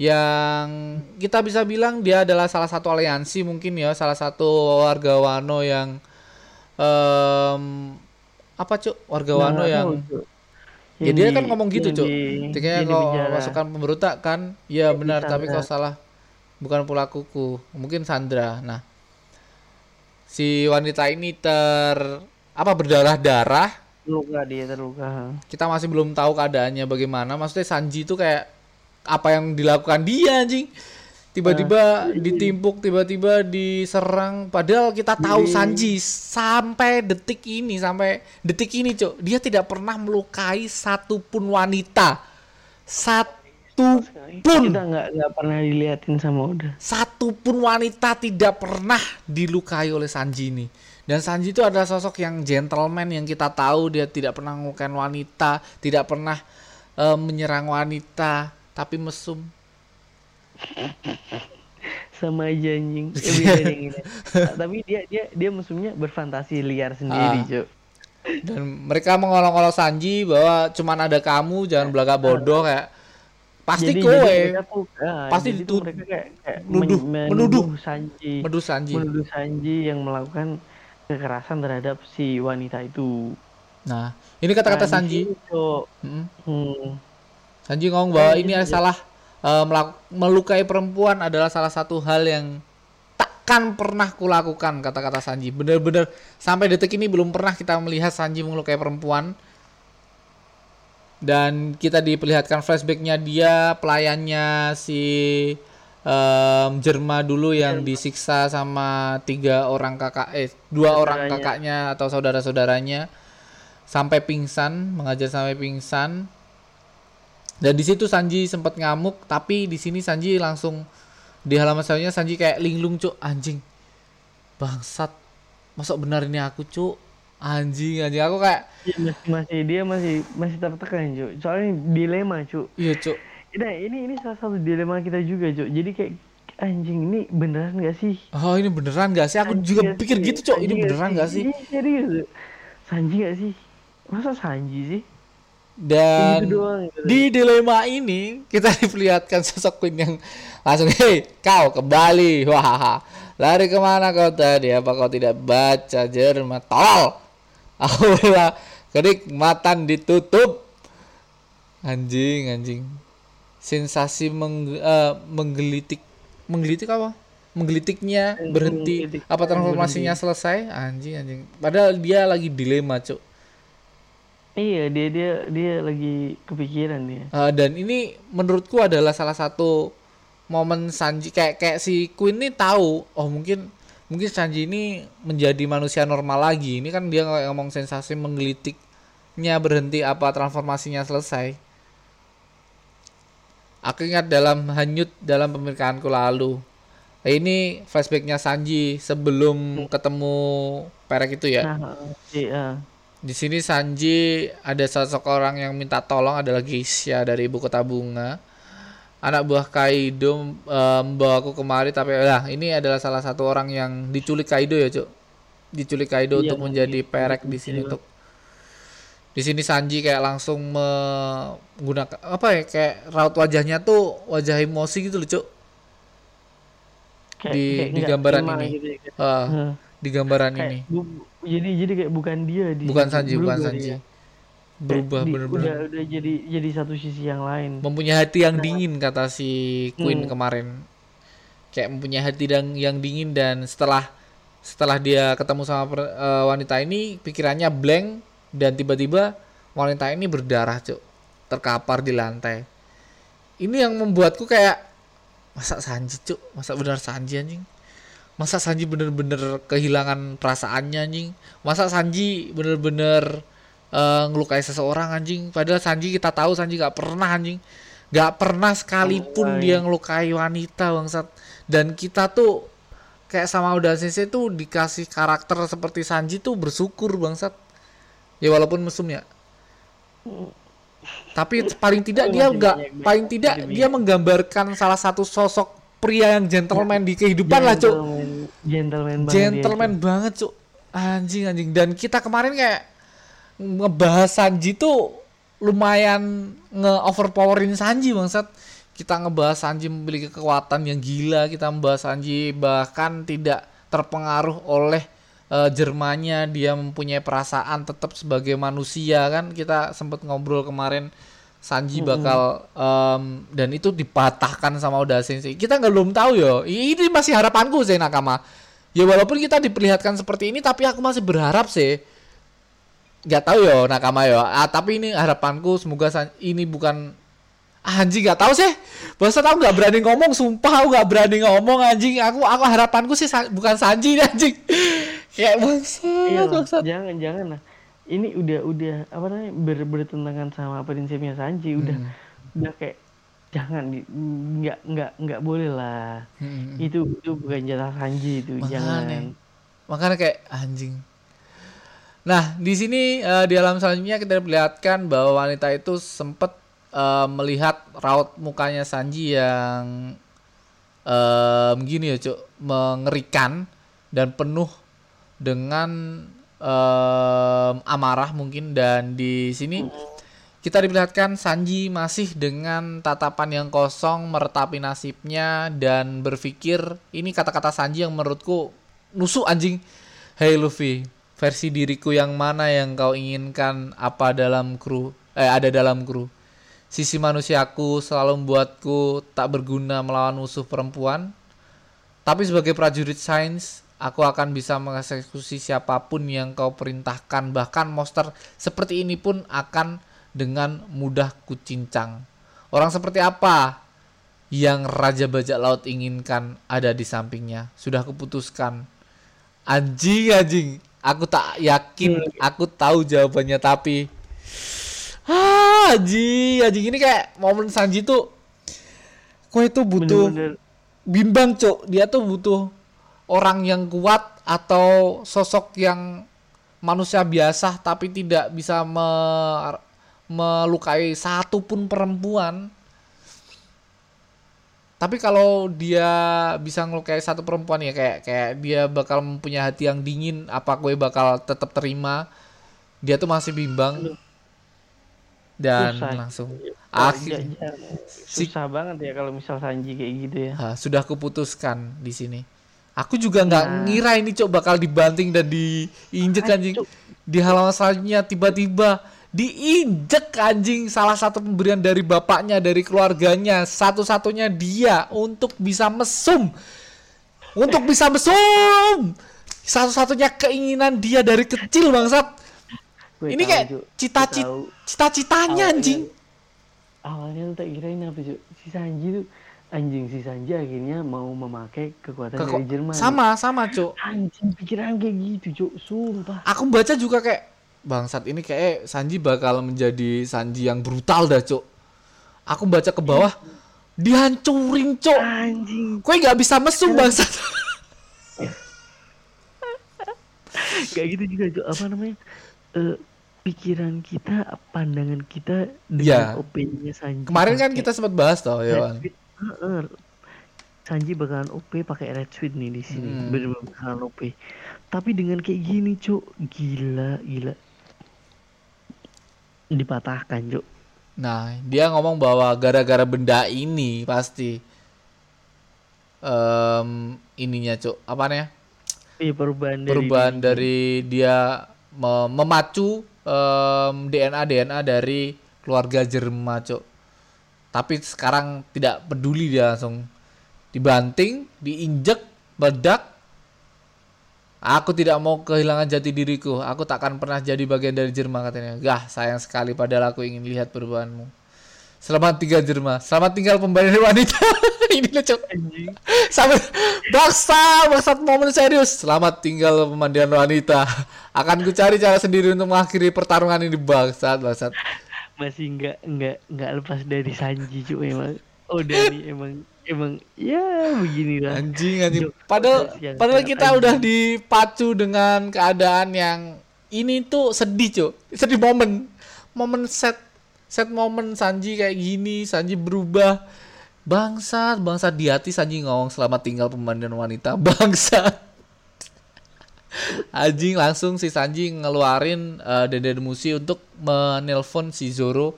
yang kita bisa bilang dia adalah salah satu aliansi mungkin ya, salah satu warga Wano yang em, apa, Cuk? Warga Wano Nggak yang Cuk. Ya dia di- kan ngomong gitu, Cuk. di kau masukkan pemberontak kan? Ya benar, di tapi kau Sandra. salah. Bukan pelakuku, mungkin Sandra. Nah, si wanita ini ter apa berdarah-darah. terluka dia terluka Kita masih belum tahu keadaannya bagaimana. Maksudnya Sanji itu kayak apa yang dilakukan dia anjing. Tiba-tiba ditimpuk, tiba-tiba diserang. Padahal kita tahu Sanji sampai detik ini, sampai detik ini, Cuk, dia tidak pernah melukai satupun wanita. Satu pun kita nggak nggak pernah diliatin sama udah satupun wanita tidak pernah dilukai oleh Sanji ini. Dan Sanji itu adalah sosok yang gentleman yang kita tahu dia tidak pernah melukai wanita, tidak pernah eh, menyerang wanita, tapi mesum. *laughs* sama aja anjing Eh, *laughs* beda yang ini. Nah, tapi dia dia dia musuhnya berfantasi liar sendiri Ah. cuk Dan mereka mengolok-olok Sanji bahwa cuman ada kamu, jangan belagak bodoh kayak pasti jadi, kowe jadi mereka tuh, ah, Pasti jadi mereka kayak, kayak nuduh- men- menuduh. Sanji medus Sanji. menuduh Sanji yang melakukan kekerasan terhadap si wanita itu Nah, ini kata-kata Nah, Sanji. sini, Cuk, Mm. hmm, Sanji ngomong bahwa ini iya. salah eh, melukai perempuan adalah salah satu hal yang takkan pernah kulakukan kata-kata Sanji. Bener-bener sampai detik ini belum pernah kita melihat Sanji melukai perempuan. Dan kita diperlihatkan flashbacknya dia pelayannya si em, Jerma dulu yang disiksa sama tiga orang kakak eh dua orang Saudaranya. kakaknya atau saudara-saudaranya sampai pingsan mengajar sampai pingsan dan di situ Sanji sempat ngamuk, tapi di sini Sanji langsung di halaman selanjutnya Sanji kayak linglung cuk anjing. Bangsat. Masuk benar ini aku cuk. Anjing anjing aku kayak dia masih masih dia masih masih tertekan cuk soalnya dilema cuk iya cuk. Nah, ini ini salah satu dilema kita juga, Cok. Jadi kayak anjing ini beneran gak sih? Oh ini beneran gak sih? Aku Sanji juga pikir sih? gitu cuk. Sanji Ini beneran gak sih? Iya, serius. Cok. Sanji gak sih? Masa Sanji sih? Dan Gitu doang, gitu. di dilema ini kita *laughs* diperlihatkan sosok Queen yang langsung hei kau kembali. Wah lari ke mana kau tadi? Apa kau tidak baca Jerman? Tol *laughs* Aula kenikmatan ditutup. Anjing anjing. Sensasi meng, eh, menggelitik menggelitik apa? Menggelitiknya berhenti. Apa transformasinya selesai? Anjing anjing. Padahal dia lagi dilema cuk Iya, dia dia dia lagi kepikiran dia. Uh, dan ini menurutku adalah salah satu momen Sanji kayak kayak si Queen ini tahu oh mungkin mungkin Sanji ini menjadi manusia normal lagi ini kan dia kayak ngomong sensasi menggelitiknya berhenti apa transformasinya selesai Aku ingat dalam hanyut dalam pemerintahanku lalu. Nah, ini flashbacknya Sanji sebelum ketemu Perek itu ya. Nah, iya. Di sini Sanji ada sosok orang yang minta tolong adalah Geisha dari ibu kota bunga. Anak buah Kaido um, membawa aku kemari tapi lah ini adalah salah satu orang yang diculik Kaido ya, Cuk. Diculik Kaido Iya, untuk menjadi perek di sini untuk di sini Sanji kayak langsung menggunakan apa ya kayak raut wajahnya tuh wajah emosi gitu loh, Cuk. Kayak- Di- kayak di gambaran ini. gitu ya, kayak- Ah, Heeh. Di gambaran Kayak ini. bu- jadi jadi kayak bukan dia di Bukan Sanji, bukan berubah Sanji. dia. Berubah Kayak di- bener-bener. udah udah jadi jadi satu sisi yang lain mempunyai hati yang dingin kata si Queen Hmm. kemarin kayak mempunyai hati yang yang dingin dan setelah setelah dia ketemu sama per- eh, wanita ini pikirannya blank dan tiba-tiba wanita ini berdarah cuk terkapar di lantai ini yang membuatku kayak masa Sanji cuk masa benar Sanji anjing masa Sanji bener-bener kehilangan perasaannya anjing? Masa Sanji bener-bener eh, ngelukai seseorang anjing? Padahal Sanji kita tahu Sanji gak pernah anjing. Gak pernah sekalipun Ngelukai. dia ngelukai wanita bangsat. Dan kita tuh kayak sama Uda Sensei tuh dikasih karakter seperti Sanji tuh bersyukur bangsat. Ya walaupun mesum ya. Tapi paling tidak dia Masih enggak banyak- paling tidak dia menggambarkan salah satu sosok pria yang gentleman di kehidupan lah cuk. Gentleman- gentleman banget dia, gentleman banget cuk. Anjing anjing. Dan kita kemarin kayak ngebahas Sanji tuh lumayan nge overpowerin Sanji bangsat. Kita ngebahas Sanji memiliki kekuatan yang gila. Kita membahas Sanji bahkan tidak terpengaruh oleh eh, Jermannya dia mempunyai perasaan tetap sebagai manusia kan? Kita sempat ngobrol kemarin Sanji bakal em, dan itu dipatahkan sama Oda Sensei kita nggak belum tahu yo. Ini masih harapanku sih Nakama. Ya walaupun kita diperlihatkan seperti ini tapi aku masih berharap sih. Nggak tahu yo Nakama yo. Ah, tapi ini harapanku semoga San- ini bukan Ah, anjing nggak tahu sih. Bahasa aku nggak berani ngomong sumpah aku nggak berani ngomong anjing. Aku aku harapanku sih San- bukan Sanji *laughs* anjing. Kayak bangsat Iya, bangsat jangan jangan lah. Ini udah udah apa namanya ber, bertentangan sama prinsipnya Sanji udah Hmm. udah kayak jangan nggak nggak nggak boleh lah. Hmm. Itu itu bukan jatah Sanji itu Makanya. jangan. makanya kayak anjing nah di sini eh, di alam selanjutnya kita perlihatkan bahwa wanita itu sempat eh, melihat raut mukanya Sanji yang em, gini ya cuk mengerikan dan penuh dengan em, amarah mungkin dan di sini kita diperlihatkan Sanji masih dengan tatapan yang kosong meretapi nasibnya dan berpikir ini kata-kata Sanji yang menurutku nusuk anjing. Hey Luffy, versi diriku yang mana yang kau inginkan apa dalam kru eh ada dalam kru. Sisi manusiaku selalu membuatku tak berguna melawan musuh perempuan. Tapi sebagai prajurit sains, aku akan bisa mengeksekusi siapa pun yang kau perintahkan. Bahkan monster seperti ini pun akan dengan mudah kucincang. Orang seperti apa yang Raja Bajak Laut inginkan ada di sampingnya? Sudah kuputuskan. Anjing, anjing. Aku tak yakin, aku tahu jawabannya tapi Ah, anjing, anjing ini kayak momen Sanji tuh kue itu butuh Bener-bener bimbang cok dia tuh butuh orang yang kuat atau sosok yang manusia biasa tapi tidak bisa me- melukai satu pun perempuan tapi kalau dia bisa ngelukai satu perempuan ya kayak kayak dia bakal mempunyai hati yang dingin apa gue bakal tetap terima dia tuh masih bimbang dan Susah. langsung akhir ja- ja- si- susah banget ya kalau misal Sanji kayak gitu ya. Ah, sudah kuputuskan di sini. Aku juga nggak Nah. ngira ini cok bakal dibanting dan diinjek anjing. Di halaman selanjutnya tiba-tiba diinjek anjing salah satu pemberian dari bapaknya dari keluarganya. Satu-satunya dia untuk bisa mesum. Untuk bisa mesum! Satu-satunya keinginan dia dari kecil bangsat. Gue ini tahu, kayak cita-cita cita-citanya Awalnya- anjing. Awalnya tuh tak kirain apa Cuk? Si Sanji tuh anjing si Sanji akhirnya mau memakai kekuatan Keko- dari Jerman. sama sama cok Anjing pikiran kayak gitu Cuk, sumpah. aku baca juga kayak bangsat ini kayak Sanji bakal menjadi Sanji yang brutal dah cuk aku baca ke bawah dihancurin cok anjing kue nggak bisa mesum bangsat *laughs* kayak gitu juga Cuk. apa namanya Eh, pikiran kita pandangan kita Iya. dengan OP-nya Sanji kemarin kan kita sempat bahas toh Sweet. Heeh. Sanji bakalan OP pakai Red Sweet nih di sini Hmm. bener-bener bakalan OP tapi dengan kayak gini cuk gila gila dipatahkan cuk Nah, dia ngomong bahwa gara-gara benda ini pasti em ininya, Cuk. Apa nih? Iya perubahan dari Perubahan diri. dari dia me- memacu em, DNA DNA dari keluarga Jerma, Cuk. Tapi sekarang tidak peduli dia langsung dibanting, diinjek, meledak. Aku tidak mau kehilangan jati diriku. Aku takkan pernah jadi bagian dari Jerma katanya. Gah, sayang sekali padahal aku ingin lihat perubahanmu. Selamat tinggal Jerma. Selamat tinggal pemberian wanita. *laughs* Ini lucu. Sampai baksa, bangsat momen serius. Selamat tinggal pemandian wanita. Akan ku cari cara sendiri untuk mengakhiri pertarungan ini bangsat, bangsat. Masih nggak nggak nggak lepas dari Sanji cuk emang oh Dani emang emang ya begini lah Anjing, anjing. Padahal yang padahal kita anjing. udah dipacu dengan keadaan yang ini tuh sedih, Cuk. Sedih momen. Momen set set momen Sanji kayak gini, Sanji berubah. Bangsat, bangsat di hati Sanji ngomong selamat tinggal pemandian wanita. *laughs* Bangsat. Anjing langsung si Sanji ngeluarin uh, Denden Musi untuk menelpon si Zoro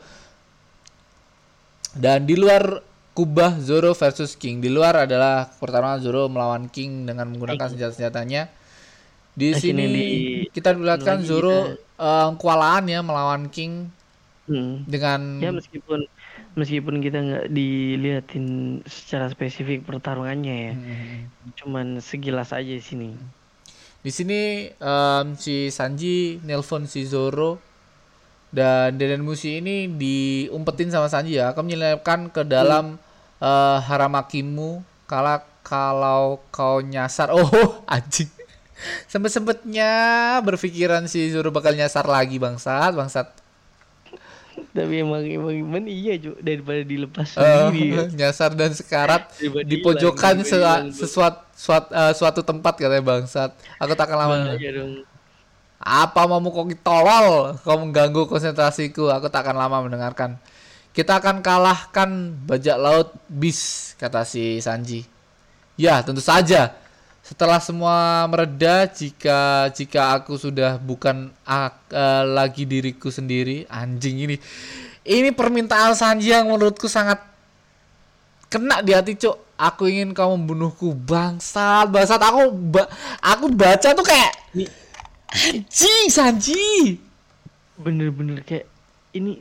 dan di luar kubah Zoro versus King. Di luar adalah pertarungan Zoro melawan King dengan menggunakan senjata-senjatanya. Di sini di- kita lihatkan lagi Zoro eh, kewalahan ya melawan King Hmm. dengan ya meskipun meskipun kita nggak dilihatin secara spesifik pertarungannya ya Hmm. cuman sekilas aja di sini Di sini em, si Sanji nelpon si Zoro dan Denden Musi ini diumpetin sama Sanji ya. Akan menyelipkan ke dalam eh, haramakimu kala kalau kau nyasar. *laughs* Oh, anjing. Sempet-sempetnya berpikiran si Zoro bakal nyasar lagi bangsat, bangsat. Tapi emang emang gimana iya cuy daripada dilepas sendiri ya. *laughs* nyasar dan sekarat di pojokan sesuatu suatu, eh, suatu tempat katanya bangsat. Aku tak akan lama. Dong Apa mau kau tolol? Kau mengganggu konsentrasiku. Aku tak akan lama mendengarkan. Kita akan kalahkan bajak laut bis, kata si Sanji. Ya, tentu saja. Setelah semua mereda, jika jika aku sudah bukan ak- eh, lagi diriku sendiri, anjing ini. Ini permintaan Sanji yang menurutku sangat kena di hati cuk. Aku ingin kau membunuhku bangsat. Bangsat aku ba- aku baca tuh kayak anjing Sanji! Bener-bener kayak ini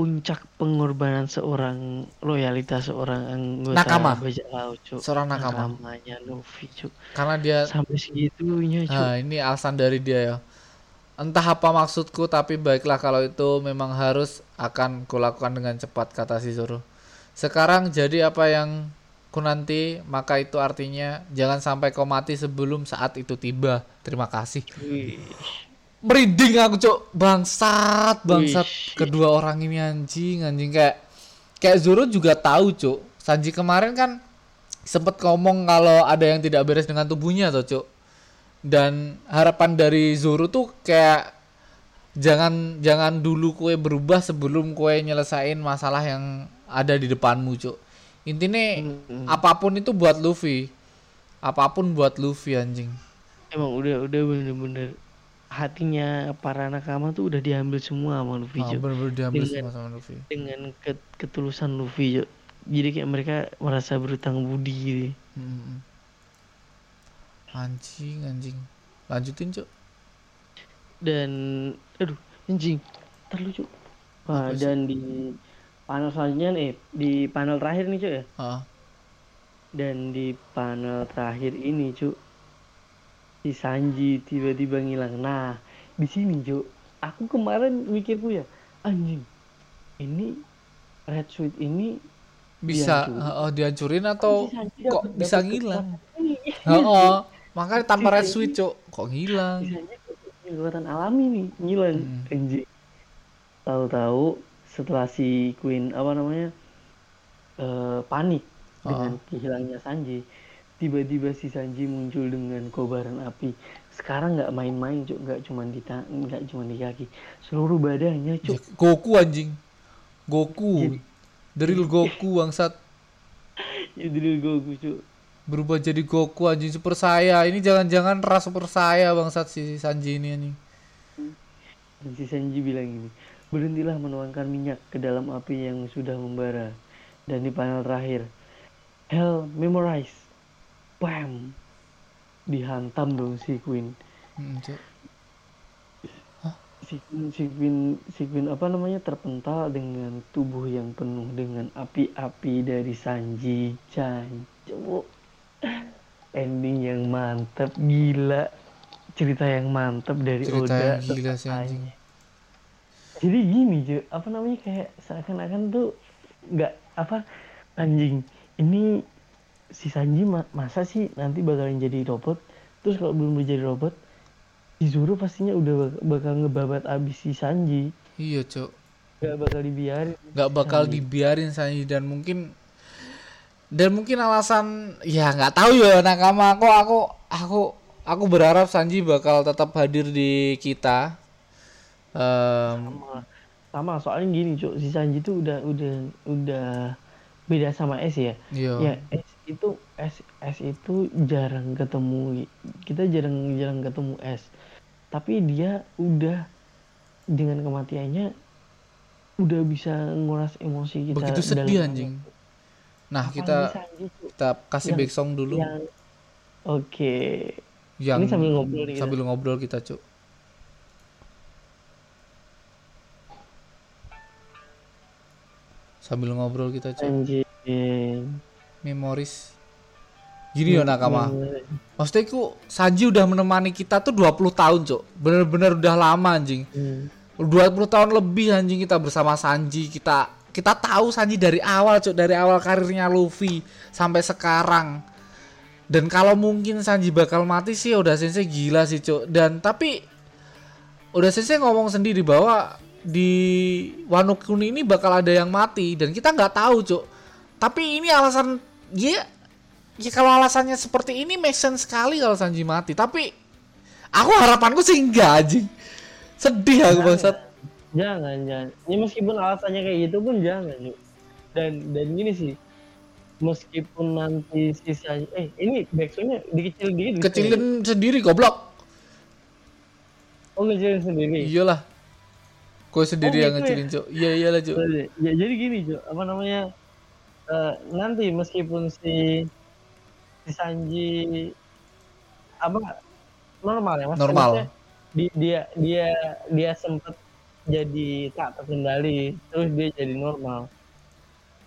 puncak pengorbanan seorang loyalitas seorang anggota Nakama. bajak laut cuk. Seorang nakama. nakamanya Luffy cuk. Karena dia sampai segitunya cuk. Nah, ini alasan dari dia ya. Entah apa maksudku tapi baiklah kalau itu memang harus akan kulakukan dengan cepat kata si Zoro. Sekarang jadi apa yang ku nanti maka itu artinya jangan sampai kau mati sebelum saat itu tiba. Terima kasih. Wih. Merinding aku cok bangsat bangsat. Wih. kedua orang ini anjing anjing. Kayak kayak Zoro juga tahu cok Sanji kemarin kan sempet ngomong kalau ada yang tidak beres dengan tubuhnya tuh cok dan harapan dari Zoro tuh kayak jangan jangan dulu kue berubah sebelum kue nyelesain masalah yang ada di depanmu cok intinya Hmm. apa pun itu buat Luffy. Apa pun buat Luffy anjing. Emang udah udah bener-bener hatinya para nakama tuh udah diambil semua sama Luffy Ah, cuk bener-bener diambil Dengan- semua sama Luffy dengan ke- ketulusan Luffy cuk jadi kayak mereka merasa berutang budi gitu Hmm. Anjing, anjing. Lanjutin, Cuk. dan aduh anjing terlalu Apa sih? dan di panel selanjutnya nih di panel terakhir nih cuk ya Ah, dan di panel terakhir ini cuk si Sanji tiba-tiba ngilang nah di sini cuk aku kemarin mikirku ya anjing ini Red Sweet ini bisa Dihancurin. oh, dihancurin atau si kok dapet- bisa dapet ngilang? ini. Oh, *laughs* makanya tanpa Si red switch, Cuk. Kok ngilang? Kekuatan alami nih ngilang Hmm. anjing tahu-tahu setelah si Queen apa namanya eh, panik Oh. dengan kehilangnya Sanji. Tiba-tiba si Sanji muncul dengan kobaran api. Sekarang nggak main-main, cuk, nggak cuma di nggak cuma di kaki, seluruh badannya, cuk. Goku anjing. Goku. Real Goku bangsat. *laughs* Jadi Goku, cuk. Berubah jadi Goku anjing super saya. Ini jangan-jangan ras super saya bangsat si Sanji ini anjing. Dan si Sanji bilang ini, berhentilah menuangkan minyak ke dalam api yang sudah membara. Dan di panel terakhir, Hell memorize. Bam. Dihantam dong si Queen. Hmm. Si Queen, si Queen, si Queen apa namanya terpental dengan tubuh yang penuh dengan api-api dari Sanji. Chan. Cuk. Ending yang mantap, gila. Cerita yang mantap dari Cerita Oda. yang gila sih, tetap anjing. Jadi gini, Jo, apa namanya kayak seakan-akan tuh nggak apa anjing. Ini si Sanji ma- masa sih nanti bakalan jadi robot? Terus kalau belum jadi robot, si Zoro pastinya udah bak- bakal ngebabat abis si Sanji. Iya, Cuk. Gak bakal dibiarin. nggak bakal Sanji. dibiarin Sanji dan mungkin dan mungkin alasan ya nggak tahu ya nakama aku aku aku aku berharap Sanji bakal tetap hadir di kita Em, sama sama soalnya gini cok si Sanji tuh udah udah udah beda sama S ya iya ya S itu S S itu jarang ketemu. Kita jarang jarang ketemu S. Tapi dia udah dengan kematiannya udah bisa nguras emosi kita begitu sedih dalam- anjing. Nah kita Cuk, kita kasih yang- back song dulu. yang oke. Yang ini sambil ngobrol nih kita. sambil ngobrol kita cuk. Sambil ngobrol kita cuk. Anjing memoris gini ya nakama Hmm. Maksudnya ku Sanji udah menemani kita tuh 20 tahun, Cok. Bener-bener udah lama anjing. Hmm. 20 tahun lebih anjing kita bersama Sanji. Kita kita tahu Sanji dari awal, Cok, dari awal karirnya Luffy sampai sekarang. Dan kalau mungkin Sanji bakal mati sih udah sensei gila sih, Cok. Dan tapi udah sensei ngomong sendiri bahwa di Wano Kuni ini bakal ada yang mati dan kita nggak tahu, Cok. Tapi ini alasan ya ya kalau alasannya seperti ini make sense sekali kalau Sanji mati. Tapi aku harapanku sih enggak anjing. Sedih aku bangsat. Jangan, jangan. Ya meskipun alasannya kayak gitu pun jangan, Cuk. Dan dan gini sih. Meskipun nanti sisanya eh ini backsoundnya dikecil dikit ya? Kecilin sendiri goblok. Oh ngecilin sendiri. Iyalah. Kau sendiri Oh, yang gitu ngecilin, Cuk. Iya iyalah, Cuk. Ya, jadi gini, Cuk. Apa namanya? Eh, nanti meskipun si si Sanji apa normal ya Mas? Normal. Maksudnya di- dia dia dia sempat jadi tak terkendali terus dia jadi normal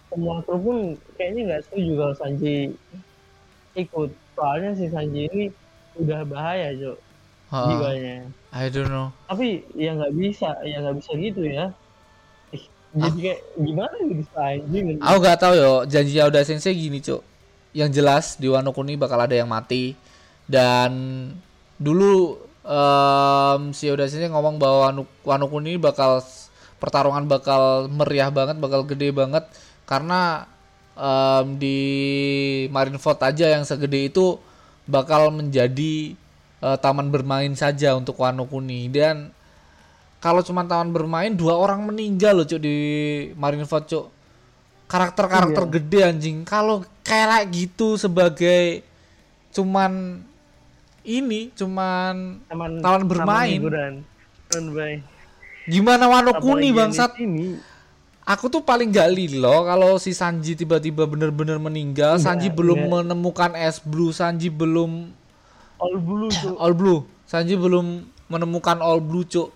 semua kru pun kayaknya nggak setuju kalau Sanji ikut soalnya si Sanji ini udah bahaya Ha, jiwanya I don't know. tapi ya nggak bisa ya nggak bisa gitu ya jadi kayak gimana gitu Sanji Aku gak tahu yo, janji Oda Sensei gini, Cuk. Yang jelas di Wano Kuni bakal ada yang mati. Dan dulu em, si Oda Sensei ngomong bahwa Wano, Wano Kuni bakal pertarungan bakal meriah banget, bakal gede banget. Karena em, di Marineford aja yang segede itu bakal menjadi eh, taman bermain saja untuk Wano Kuni dan kalau cuma taman bermain dua orang meninggal loh cuk di Marineford cuk. Karakter-karakter gede anjing. Kalau kayak gitu sebagai cuman ini cuman taman Taman bermain. taman gimana Wano Kuni bangsat? sini. Aku tuh paling gak lilo kalau si Sanji tiba-tiba bener-bener meninggal. Enggak, Sanji belum enggak. menemukan es blue Sanji belum all blue tuh all blue. Sanji belum menemukan all blue cuk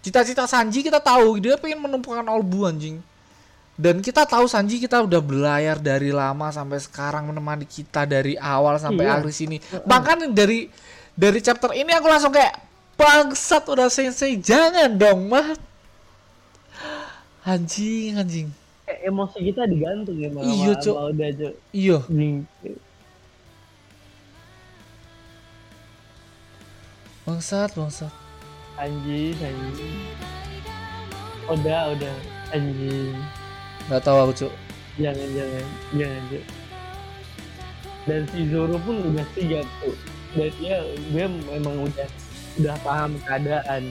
cita-cita Sanji kita tahu dia pengen menemukan all blue anjing. Dan kita tahu Sanji kita udah berlayar dari lama sampai sekarang menemani kita dari awal sampai Iya. akhir sini. Bahkan dari dari chapter ini aku langsung kayak bangsat udah sensei jangan dong mah. Anjing anjing. Emosi kita digantung ya Iya, sama Cuk. Oda Cuk. Iya. Nih, bangsat bangsat anjing anjing. Oda Oda anjing. Nggak tahu aku cuk. Jangan jangan. Jangan Cuk. dan si Zoro pun udah siap tuh dan dia dia memang udah udah paham keadaan.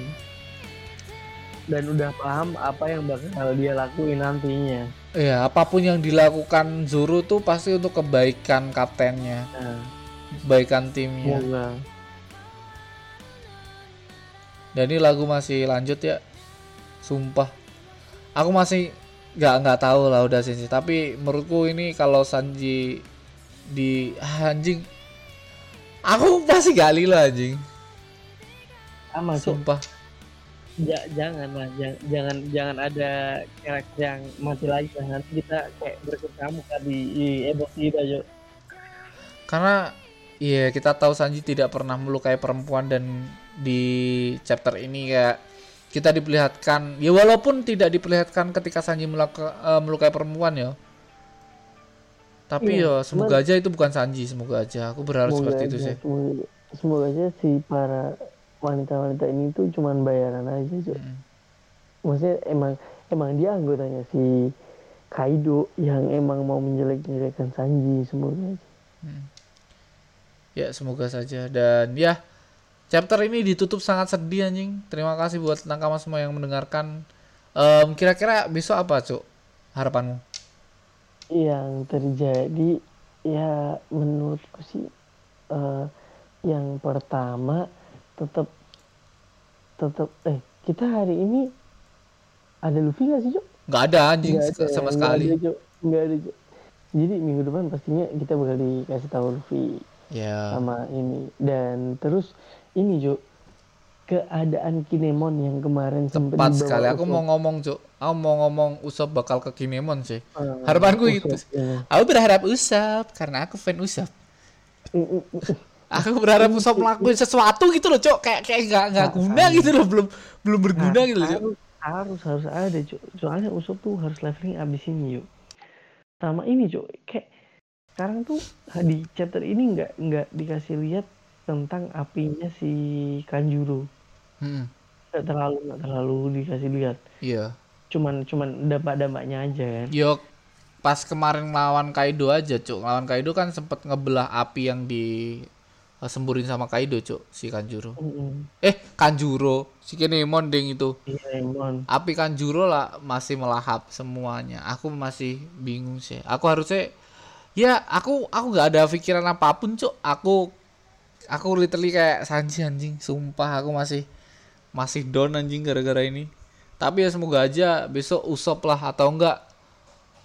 Dan udah paham apa yang bakal dia lakuin nantinya. Iya, apa pun yang dilakukan Zoro tuh pasti untuk kebaikan kaptennya, nah. Kebaikan timnya. semoga Dan ini lagu masih lanjut ya. Sumpah. Aku masih nggak nggak tahu lah udah sih. Tapi menurutku ini kalau Sanji di ah, anjing aku pasti gali lah anjing. sama. Sumpah. Ja- jangan lah jangan, jangan jangan ada karakter yang mati lagi lah nanti kita kayak berkecamuk di, di emosi kita Cuk. Karena iya kita tahu Sanji tidak pernah melukai perempuan dan di chapter ini kayak kita diperlihatkan ya walaupun tidak diperlihatkan ketika Sanji meluka- eh, melukai perempuan ya. Tapi ya semoga aja itu bukan Sanji, semoga aja. Aku berharap seperti itu aja, sih. semoga, semoga aja si para wanita-wanita ini tuh cuman bayaran aja Cuk. Mm. maksudnya emang emang dia anggotanya si Kaido yang emang mau menjelek-jelekan Sanji semoga aja Ya semoga saja dan ya chapter ini ditutup sangat sedih anjing. Terima kasih buat nakama semua yang mendengarkan. Em, kira-kira besok apa cuk harapanmu? yang terjadi ya menurutku sih eh, yang pertama tetap tetap eh kita hari ini ada Luffy nggak sih Cuk? Nggak ada anjing Nggak sek- ada, sama nggak sekali. ada, Cuk. Nggak ada Cuk. jadi minggu depan pastinya kita bakal dikasih tahu Luffy Ya. sama ini dan terus ini Cuk keadaan Kinemon yang kemarin Tepat sekali. Aku mau ngomong cuk. Aku mau ngomong Usop bakal ke Kinemon sih. Eh, Harapanku Usopp, itu. ya. Aku berharap Usop karena aku fan Usop. Mm, mm, mm. Aku berharap Usop melakukan sesuatu gitu loh cuk. Kayak kayak nggak nggak guna sama. gitu loh. Belum belum berguna Nah, gitu loh cuk. harus, harus harus ada Cuk. soalnya Usopp tuh harus leveling abis ini yuk sama ini Cuk. kayak sekarang tuh di chapter ini nggak nggak dikasih lihat tentang apinya si Kanjuro Hmm, nggak terlalu nggak terlalu dikasih lihat Iya. cuman cuman dampak-dampaknya aja kan Yo pas kemarin lawan Kaido aja cuk. Lawan Kaido kan sempet ngebelah api yang di eh, semburin sama Kaido cuk si Kanjuro. Mm-mm. Eh Kanjuro si Kinemon ding itu. iya Emon api Kanjuro lah masih melahap semuanya. Aku masih bingung sih. Aku harusnya ya aku aku nggak ada pikiran apa pun cuk. Aku aku literally kayak Sanji anjing. Sumpah aku masih masih down anjing gara-gara ini. Tapi ya semoga aja besok usop lah atau enggak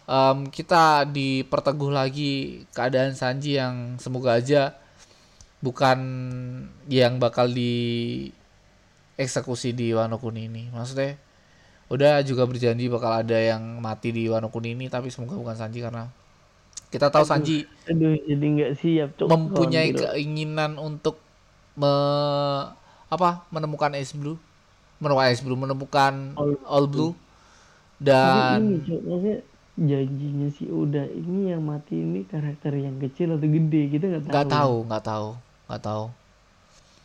em, kita diperteguh lagi keadaan Sanji yang semoga aja bukan yang bakal di eksekusi di Wano Kuni ini. Maksudnya udah juga berjanji bakal ada yang mati di Wano Kuni ini tapi semoga bukan Sanji karena kita tahu Sanji aduh jadi nggak siap Cuk. mempunyai gitu. keinginan untuk me, apa menemukan Ice Blue menemukan Ice Blue menemukan All All Blue ini dan Cuk, maksudnya janjinya si Uda ini yang mati ini karakter yang kecil atau gede kita nggak tahu. nggak tahu nggak tahu nggak tahu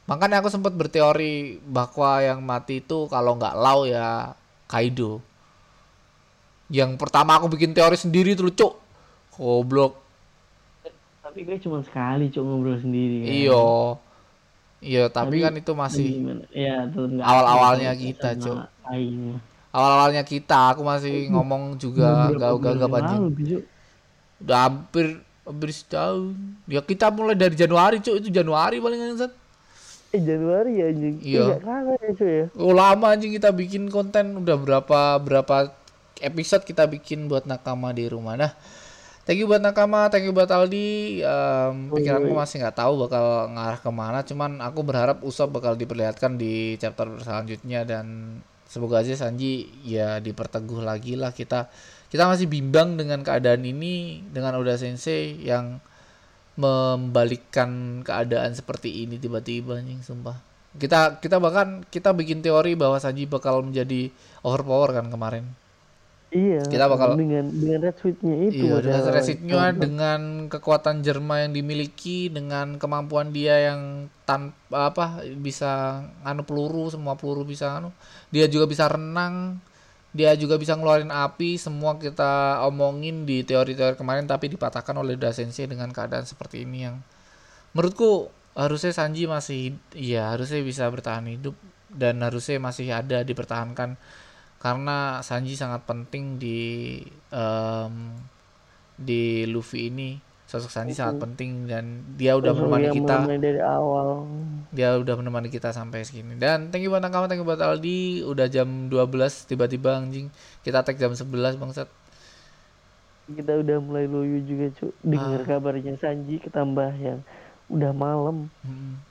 makanya aku sempat berteori bahwa yang mati itu kalau nggak Lau ya Kaido yang pertama aku bikin teori sendiri tuh cuk goblok Tapi gue cuma sekali cuk ngobrol sendiri kan. iyo iya tapi, Tapi- kan itu masih? Ya Awal-awalnya kita, Cuk. Aing. awal-awalnya kita aku masih ngomong juga Beberapa gak gak bulan anjing udah hampir hampir setahun ya kita mulai dari Januari cuk itu Januari paling kan Eh Januari ya anjing. Iya. Ya cuy ya. oh lama anjing kita bikin konten udah berapa berapa episode kita bikin buat nakama di rumah nah thank you buat nakama thank you buat Aldi. Em, pikiranku masih nggak tahu bakal ngarah ke mana cuman aku berharap Usop bakal diperlihatkan di chapter selanjutnya dan semoga aja Sanji ya diperteguh lagi lah. Kita kita masih bimbang dengan keadaan ini dengan Oda Sensei yang membalikkan keadaan seperti ini tiba-tiba anjing sumpah. Kita kita bahkan kita bikin teori bahwa Sanji bakal menjadi overpower kan kemarin Iya. Kita bakal- dengan dengan red suitnya itu. Iya, dengan resitnya, dengan kekuatan Jerma yang dimiliki, dengan kemampuan dia yang tanpa apa bisa anu peluru, semua peluru bisa anu. Dia juga bisa renang. dia juga bisa ngeluarin api semua kita omongin di teori-teori kemarin tapi dipatahkan oleh Sensei dengan keadaan seperti ini yang menurutku harusnya Sanji masih ya harusnya bisa bertahan hidup dan harusnya masih ada dipertahankan karena Sanji sangat penting di um, di Luffy ini. Sosok Sanji sangat penting dan dia udah menemani kita. dari awal. Dia udah menemani kita sampai segini. Dan thank you buat thank you buat Aldi. Udah jam 12 tiba-tiba anjing. Kita tag jam 11 bangsat. Kita udah mulai loyo juga cuk. Dengar ah. kabarnya Sanji ketambah yang udah malam. Hmm.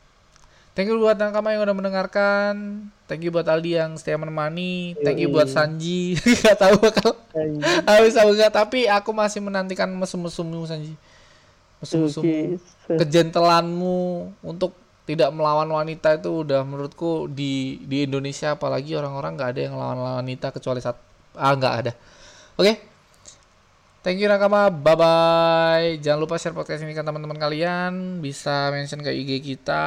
Thank you buat Nakama yang udah mendengarkan. Thank you buat Aldi yang setia menemani. Thank you buat Sanji. *laughs* gak tahu bakal habis apa enggak tapi aku masih menantikan mesum-mesummu Sanji okay. kejentelanmu untuk tidak melawan wanita itu udah menurutku di di Indonesia apalagi orang-orang nggak ada yang melawan wanita kecuali saat ah nggak ada oke okay? Thank you Nakama bye bye jangan lupa share podcast ini ke teman-teman kalian bisa mention ke IG kita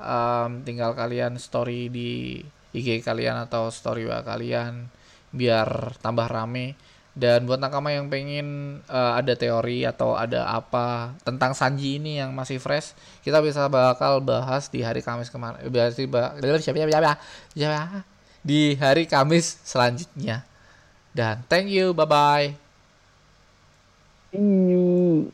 um, tinggal kalian story di IG kalian atau story wa kalian biar tambah rame dan buat nakama yang pengen uh, ada teori atau ada apa tentang Sanji ini yang masih fresh, kita bisa bakal bahas di hari Kamis kemarin. Berarti di hari Kamis selanjutnya. Dan thank you, bye bye. 嗯。